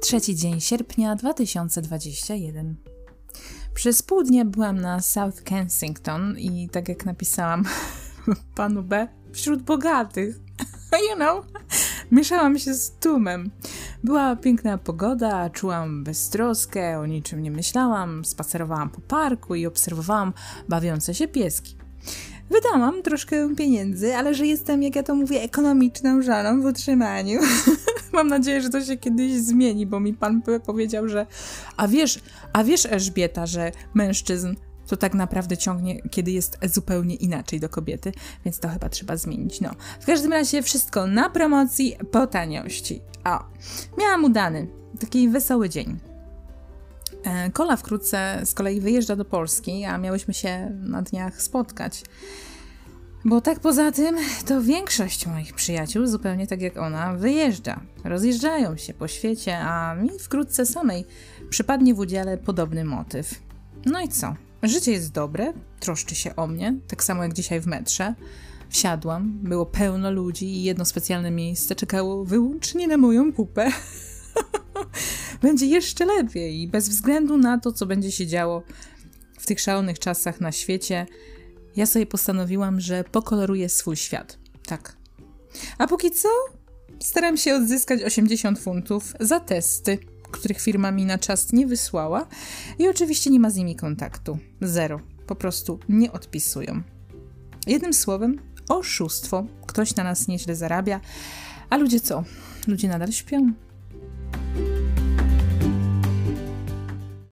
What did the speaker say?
trzeci dzień sierpnia 2021. Przez pół dnia byłam na South Kensington i tak jak napisałam panu B, wśród bogatych. You know, mieszałam się z tłumem. Była piękna pogoda, czułam beztroskę, o niczym nie myślałam, spacerowałam po parku i obserwowałam bawiące się pieski. Wydałam troszkę pieniędzy, ale że jestem, jak ja to mówię, ekonomiczną żoną w utrzymaniu. Mam nadzieję, że to się kiedyś zmieni, bo mi pan powiedział, że a wiesz, a wiesz Elżbieta, że mężczyzn to tak naprawdę ciągnie, kiedy jest zupełnie inaczej do kobiety, więc to chyba trzeba zmienić. No, w każdym razie wszystko na promocji po taniości. O, miałam udany, taki wesoły dzień. E, Kola wkrótce z kolei wyjeżdża do Polski, a miałyśmy się na dniach spotkać. Bo tak poza tym, to większość moich przyjaciół, zupełnie tak jak ona, wyjeżdża. Rozjeżdżają się po świecie, a mi wkrótce samej przypadnie w udziale podobny motyw. No i co? Życie jest dobre, troszczy się o mnie, tak samo jak dzisiaj w metrze. Wsiadłam, było pełno ludzi i jedno specjalne miejsce czekało wyłącznie na moją pupę. będzie jeszcze lepiej, bez względu na to, co będzie się działo w tych szalonych czasach na świecie. Ja sobie postanowiłam, że pokoloruję swój świat. Tak. A póki co staram się odzyskać 80 funtów za testy, których firma mi na czas nie wysłała i oczywiście nie ma z nimi kontaktu. Zero. Po prostu nie odpisują. Jednym słowem, oszustwo. Ktoś na nas nieźle zarabia, a ludzie co? Ludzie nadal śpią.